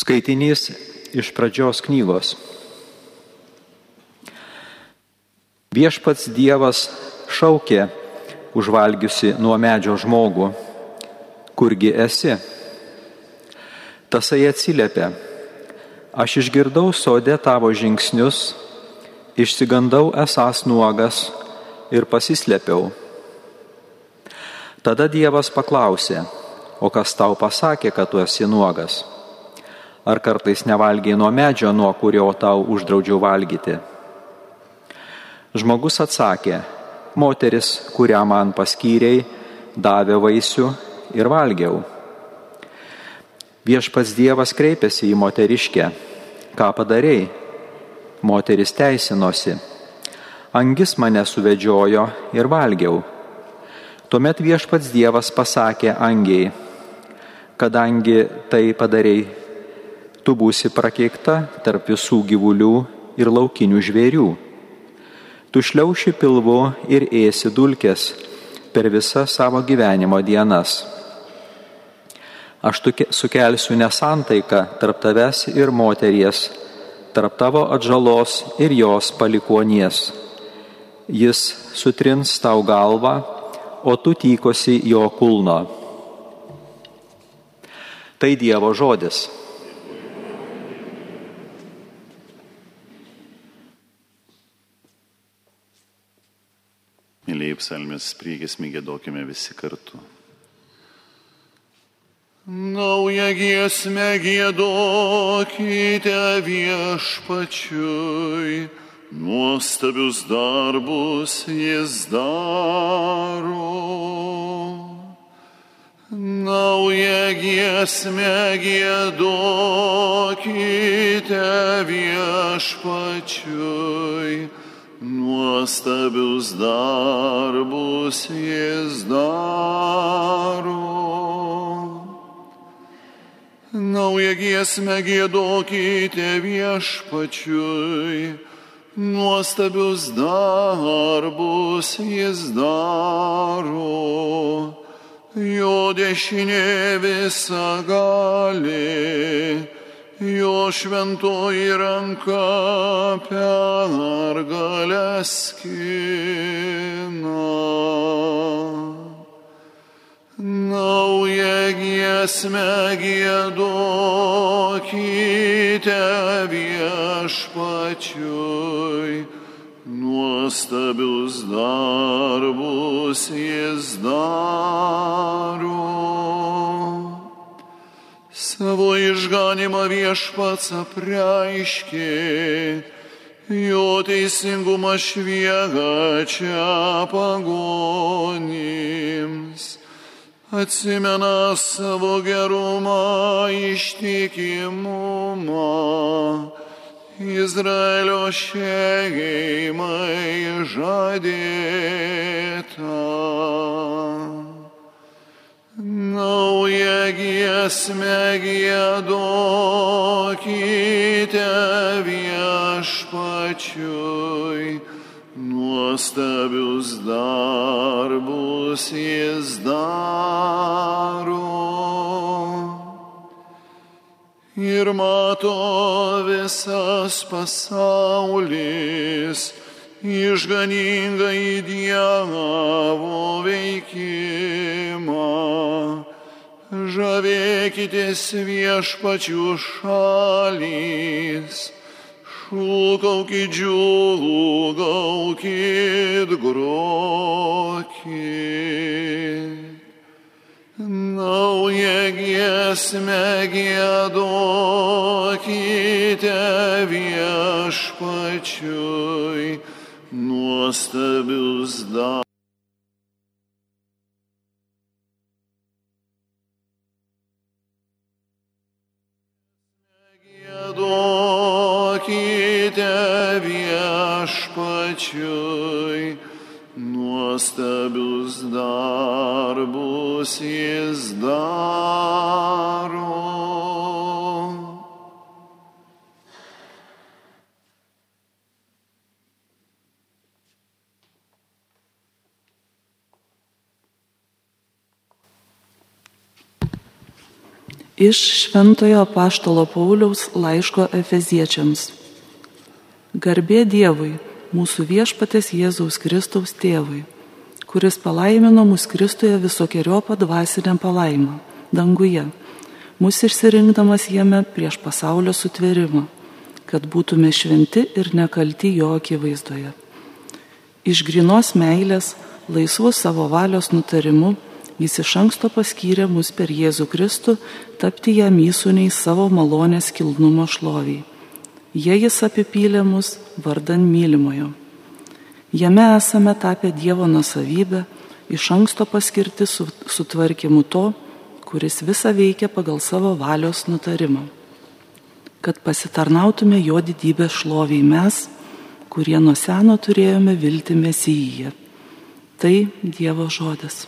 Skaitinys iš pradžios knygos. Viešpats Dievas šaukė užvalgiusi nuo medžio žmogų, kurgi esi? Tasai atsiliepė, aš išgirdau sodė tavo žingsnius, išsigandau esas nuogas ir pasislėpiau. Tada Dievas paklausė, o kas tau pasakė, kad tu esi nuogas? Ar kartais nevalgiai nuo medžio, nuo kurio tau uždraudžiau valgyti? Žmogus atsakė, moteris, kurią man paskyriai, davė vaisių ir valgiau. Viešpats Dievas kreipėsi į moteriškę, ką padarėjai? Moteris teisinosi, angis mane suvedžiojo ir valgiau. Tuomet viešpats Dievas pasakė angiai, kadangi tai padarėjai tu būsi prakeikta tarp visų gyvulių ir laukinių žvėrių. Tu šliauši pilvu ir ėsi dulkės per visą savo gyvenimo dienas. Aš sukelsiu nesantaiką tarp tavęs ir moteries, tarp tavo atžalos ir jos palikonies. Jis sutrins tau galvą, o tu tykosi jo kulno. Tai Dievo žodis. Psalmės priegesmį gėdokime visi kartu. Naują giesmę gėdokite viešpačiui, nuostabius darbus jis daro. Naują giesmę gėdokite viešpačiui nuostabius darbus jis daro. Naują giesmę gėdokite viešpačiui, nuostabius darbus jis daro. Jo dešinė visa gali jo šventoji ranka pergalę skina. Naują giesmę gėdokite viešpačiui, nuostabius darbus jis daro. Savo išganimą viešpats apreiškė, jo teisingumą šviega čia pagonims. Atsimena savo gerumą ištikimumą, Izraelio šeimai žadėtą. Naują giesmę gėdokite viešpačiui, nuostabius darbus jis daro. Ir mato visas pasaulis, išganingai Dievo veikimą. Žavėkitės viešpačių šalys, šūkaukit džiūgaukit grokit. Naują giesmę gėdokite viešpačiui nuostabius darbus. Iš Šventojo Paštalo Pauliaus laiško Efeziečiams. Garbė Dievui, mūsų viešpatės Jėzaus Kristaus tėvui, kuris palaimino mus Kristuje visokiojo padvasiniam palaimą danguje, mus išsirinkdamas jame prieš pasaulio sutvėrimą, kad būtume šventi ir nekalti jo akivaizdoje. Iš grinos meilės, laisvų savo valios nutarimu, jis iš anksto paskyrė mus per Jėzų Kristų tapti jam įsūniai savo malonės kilnumo šloviai. Jie jis apipylė mus vardan mylimojo. Jame esame tapę Dievo nusavybę, iš anksto paskirti su, sutvarkymu to, kuris visą veikia pagal savo valios nutarimą. Kad pasitarnautume jo didybės šloviai mes, kurie nuo seno turėjome vilti mesiją. Tai Dievo žodis.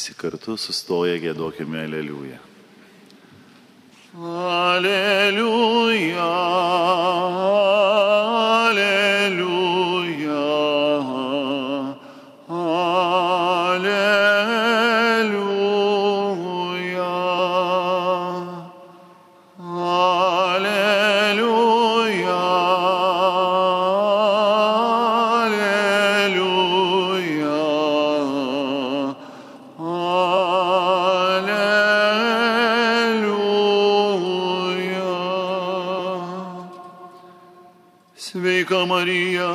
Visi kartu sustoję gėdokime aleliują. Aleluja, Sveika Marija,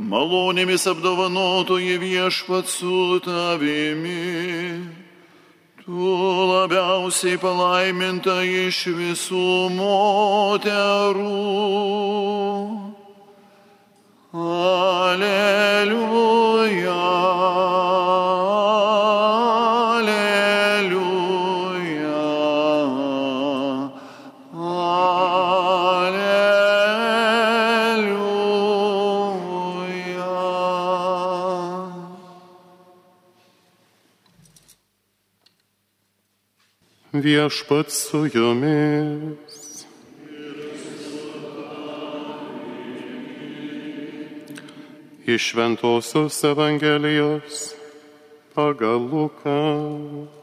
malonėmis apdovanotoji viešpat su tavimi. Tu labiausiai palaiminta iš visų moterų. Alleluja. Viešpat su jumis. Iš Šventojios Evangelijos pagal Luką.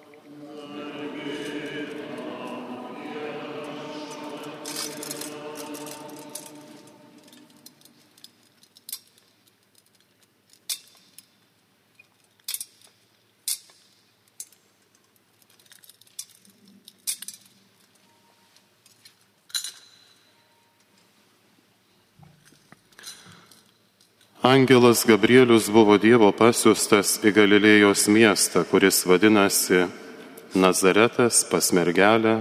Angelas Gabrielius buvo Dievo pasiustas į Galilėjos miestą, kuris vadinasi Nazaretas pas mergelę,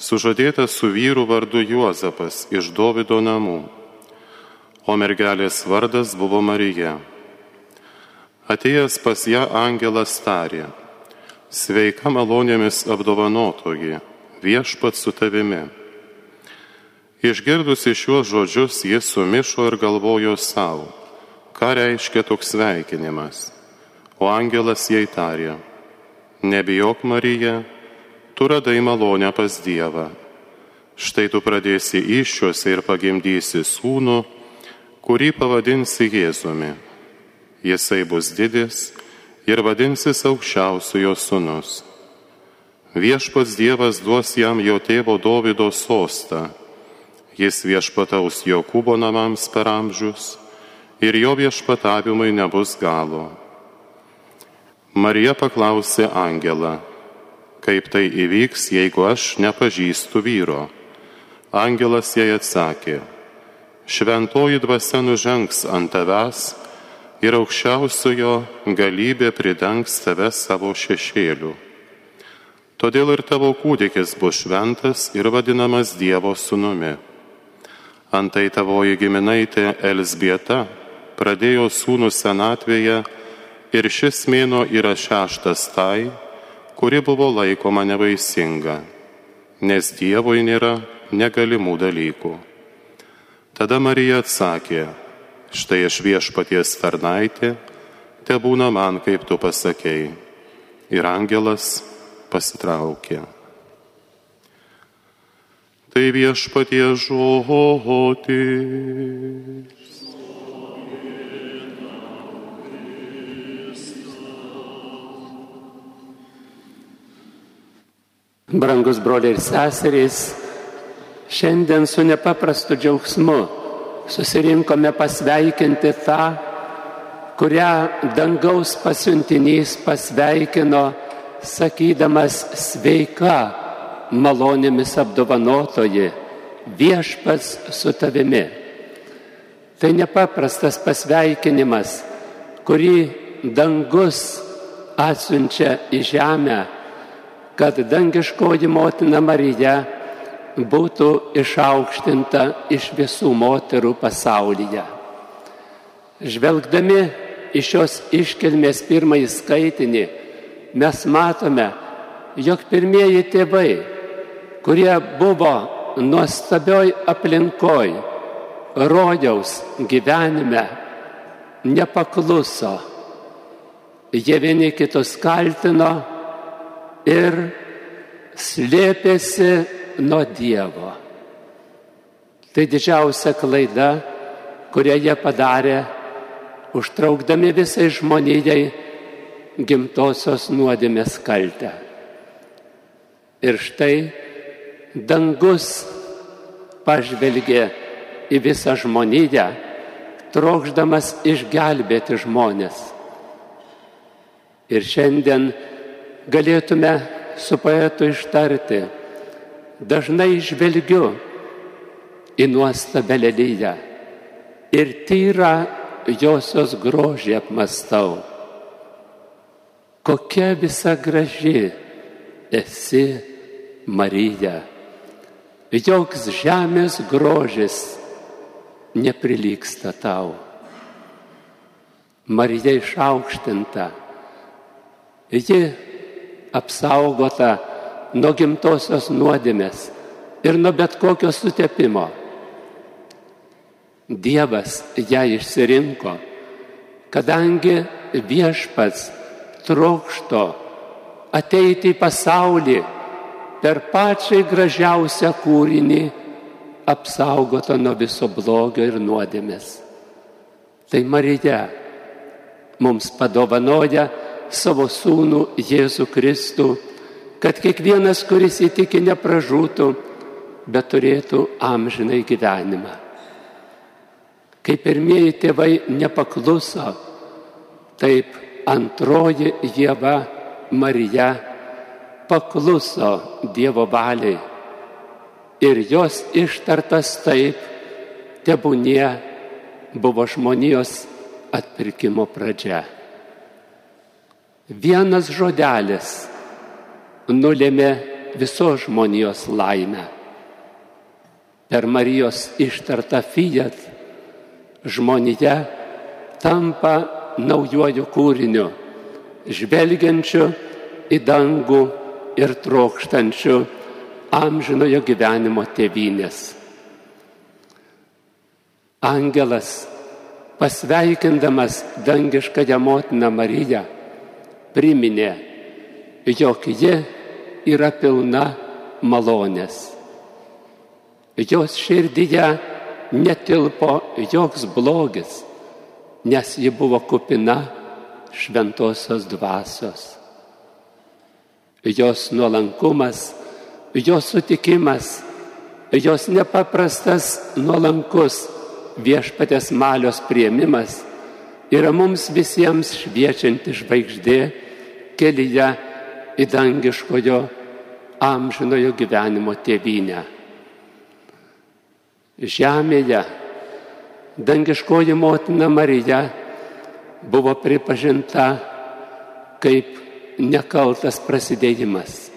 sužadėtas su vyru vardu Juozapas iš Dovido namų, o mergelės vardas buvo Marija. Atėjęs pas ją angelas tarė, sveika malonėmis apdovanotoji, viešpat su tavimi. Išgirdusi šiuos žodžius, jis sumišo ir galvojo savo, ką reiškia toks sveikinimas. O angelas jai tarė, nebijok Marija, tu radai malonę pas Dievą. Štai tu pradėsi iššiuose ir pagimdysi sūnų, kurį pavadinsi Jėzumi. Jisai bus didis ir vadinsis aukščiausiojo sūnus. Viešpats Dievas duos jam jo tėvo Dovido sostą. Jis viešpataus Jokūbo namams per amžius ir jo viešpatavimui nebus galo. Marija paklausė Angelą, kaip tai įvyks, jeigu aš nepažįstu vyro. Angelas jai atsakė, šventoji dvasia nužengs ant tavęs ir aukščiausiojo galybė pridengs tave savo šešėliu. Todėl ir tavo kūdikis bus šventas ir vadinamas Dievo sūnumi. Antai tavoji giminaitė Elsbieta pradėjo sūnų senatvėje ir šis mėno yra šeštas tai, kuri buvo laikoma nevaisinga, nes Dievui nėra negalimų dalykų. Tada Marija atsakė, štai aš viešpaties tarnaitė, te būna man, kaip tu pasakėjai. Ir angelas pasitraukė. Tai viešpatie žodis. Brangus broliai ir seserys, šiandien su nepaprastu džiaugsmu susirinkome pasveikinti tą, kurią dangaus pasiuntinys pasveikino, sakydamas sveika, malonėmis apdovanotoji, viešpats su tavimi. Tai nepaprastas pasveikinimas, kurį dangus atsiunčia į žemę kad dangiškoji motina Marija būtų išaukštinta iš visų moterų pasaulyje. Žvelgdami iš šios iškilmės pirmąjį skaitinį, mes matome, jog pirmieji tėvai, kurie buvo nuostabioj aplinkoj, rojaus gyvenime, nepakluso. Jie vieni kitus kaltino, ir slėpėsi nuo Dievo. Tai didžiausia klaida, kurią jie padarė, užtraukdami visai žmonijai gimtosios nuodėmės kaltę. Ir štai dangus pažvelgė į visą žmoniją, trokšdamas išgelbėti žmonės. Ir šiandien galėtume su poetu ištarti, dažnai žvelgiu į nuostabę lelyje ir tyrą josios grožį apmastau. Kokia visa graži esi Marija. Joks žemės grožis neprilyksta tau. Marija išaukštinta. Ji apsaugota nuo gimtosios nuodėmės ir nuo bet kokio sutepimo. Dievas ją išsirinko, kadangi viešpats trokšto ateiti į pasaulį per pačią gražiausią kūrinį apsaugotą nuo viso blogio ir nuodėmės. Tai Marija mums padovanoja savo sūnų Jėzų Kristų, kad kiekvienas, kuris įtiki, nepražūtų, bet turėtų amžinai gyvenimą. Kai pirmieji tėvai nepakluso, taip antroji Jėva Marija pakluso Dievo valiai ir jos ištartas taip, tebūnie buvo žmonijos atpirkimo pradžia. Vienas žodelis nulėmė visos žmonijos laimę. Per Marijos ištartą fiat žmonija tampa naujoju kūriniu, žvelgiančiu į dangų ir trokštančiu amžinojo gyvenimo tėvynės. Angelas, pasveikindamas dangiškąją motiną Mariją, priminė, jog ji yra pilna malonės. Jos širdyje netilpo joks blogis, nes ji buvo kupina šventosios dvasios. Jos nuolankumas, jos sutikimas, jos nepaprastas nuolankus viešpatės malios prieimimas yra mums visiems šviečianti žvaigždė kelyje į dangiškojo amžinojo gyvenimo tėvynę. Žemėje dangiškoji motina Marija buvo pripažinta kaip nekaltas prasidėjimas.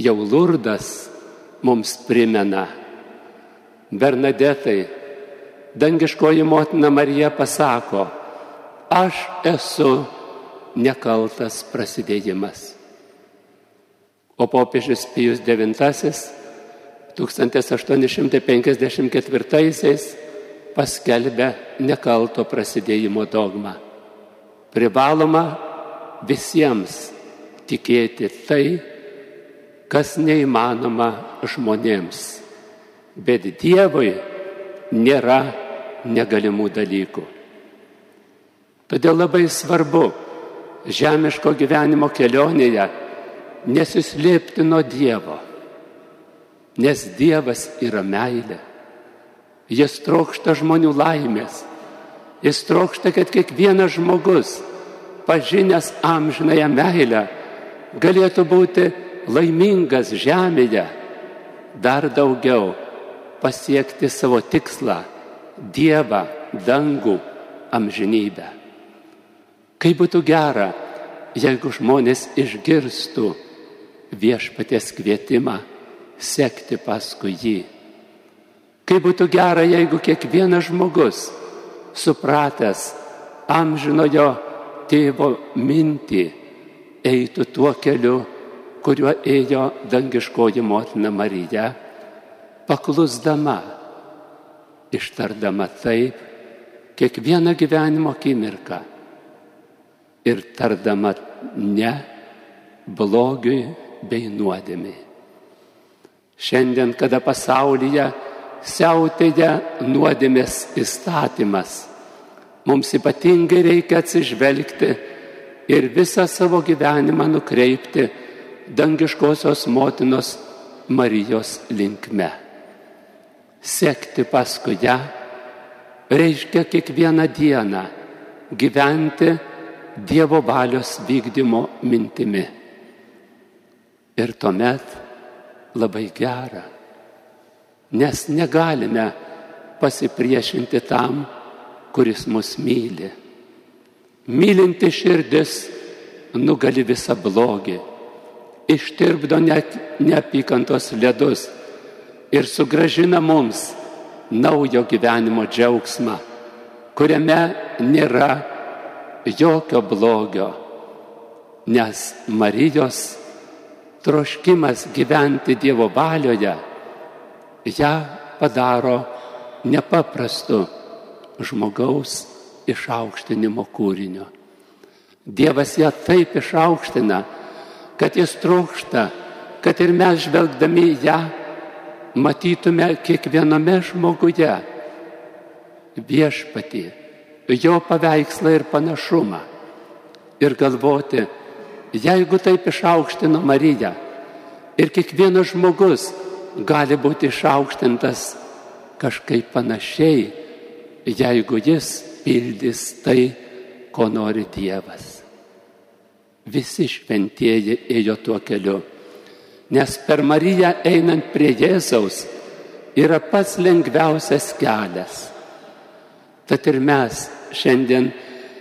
Jau Lurdas mums primena, Bernadetai, dangiškoji motina Marija pasako, aš esu nekaltas prasidėjimas. O popiežius Pijus IX 1854 paskelbė nekalto prasidėjimo dogmą. Privaloma visiems tikėti tai, kas neįmanoma žmonėms. Bet Dievui nėra negalimų dalykų. Todėl labai svarbu žemiško gyvenimo kelionėje nesislėpti nuo Dievo, nes Dievas yra meilė. Jis trokšta žmonių laimės. Jis trokšta, kad kiekvienas žmogus, pažinęs amžinąją meilę, galėtų būti laimingas žemėje, dar daugiau pasiekti savo tikslą - Dievą, dangų, amžinybę. Kaip būtų gera, jeigu žmonės išgirstų viešpaties kvietimą sekti paskui jį. Kaip būtų gera, jeigu kiekvienas žmogus, supratęs amžinojo tėvo mintį, eitų tuo keliu, kuriuo ėjo dangiškoji motina Marija, paklusdama, ištardama taip kiekvieną gyvenimo akimirką ir tardama ne blogiui bei nuodėmiai. Šiandien, kada pasaulyje siautėja nuodėmės įstatymas, mums ypatingai reikia atsižvelgti ir visą savo gyvenimą nukreipti dangiškosios motinos Marijos linkme. Sekti paskui ją reiškia kiekvieną dieną gyventi Dievo valios vykdymo mintimi. Ir tuomet labai gera, nes negalime pasipriešinti tam, kuris mus myli. Mylinti širdis nugali visą blogį, ištirpdo net neapykantos ledus ir sugražina mums naujo gyvenimo džiaugsmą, kuriame nėra jokio blogio, nes Marijos troškimas gyventi Dievo valioje ją padaro nepaprastu žmogaus išaukštinimo kūrinio. Dievas ją taip išaukština, kad jis trokšta, kad ir mes žvelgdami ją matytume kiekviename žmoguje viešpatį, jo paveikslą ir panašumą. Ir galvoti, jeigu taip išaukštino Mariją ir kiekvienas žmogus gali būti išaukštintas kažkaip panašiai, jeigu jis pildys tai, ko nori Dievas. Visi šventieji ėjo tuo keliu, nes per Mariją einant prie Jėzaus yra pats lengviausias kelias. Tad ir mes šiandien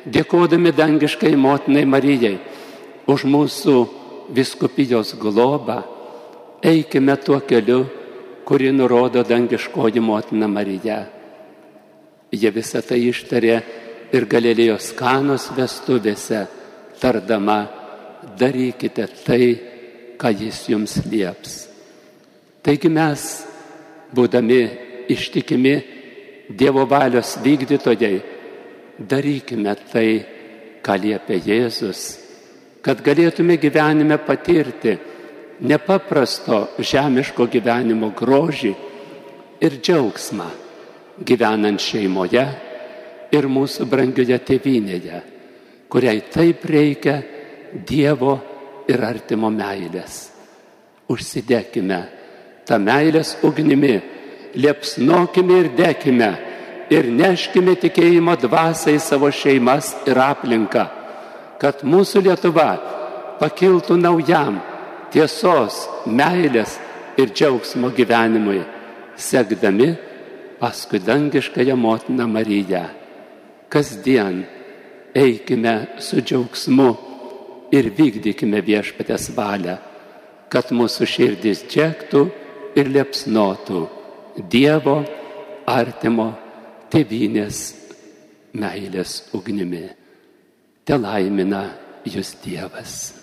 dėkodami dangiškai motinai Marijai už mūsų viskupijos globą, eikime tuo keliu, kurį nurodo dangiškoji motina Marija. Jie visą tai ištarė ir Galilėjos kanos vestuvėse, tardama, darykite tai, ką jis jums lieps. Taigi mes, būdami ištikimi Dievo valios vykdytojai, darykime tai, ką liepia Jėzus, kad galėtume gyvenime patirti nepaprasto žemiško gyvenimo grožį ir džiaugsmą gyvenant šeimoje ir mūsų brangioje tėvynėje, kuriai taip reikia Dievo ir artimo meilės. Užsidėkime tą meilės ugnimi, liepsnokime ir dėkime ir neškime tikėjimo dvasą į savo šeimas ir aplinką, kad mūsų Lietuva pakiltų naujam tiesos, meilės ir džiaugsmo gyvenimui, sekdami paskui dangiškąją motiną Mariją. Kasdien eikime su džiaugsmu ir vykdykime viešpatės valią, kad mūsų širdis džiektų ir liepsnotų Dievo artimo tėvynės meilės ugnimi. Te laimina jūs Dievas.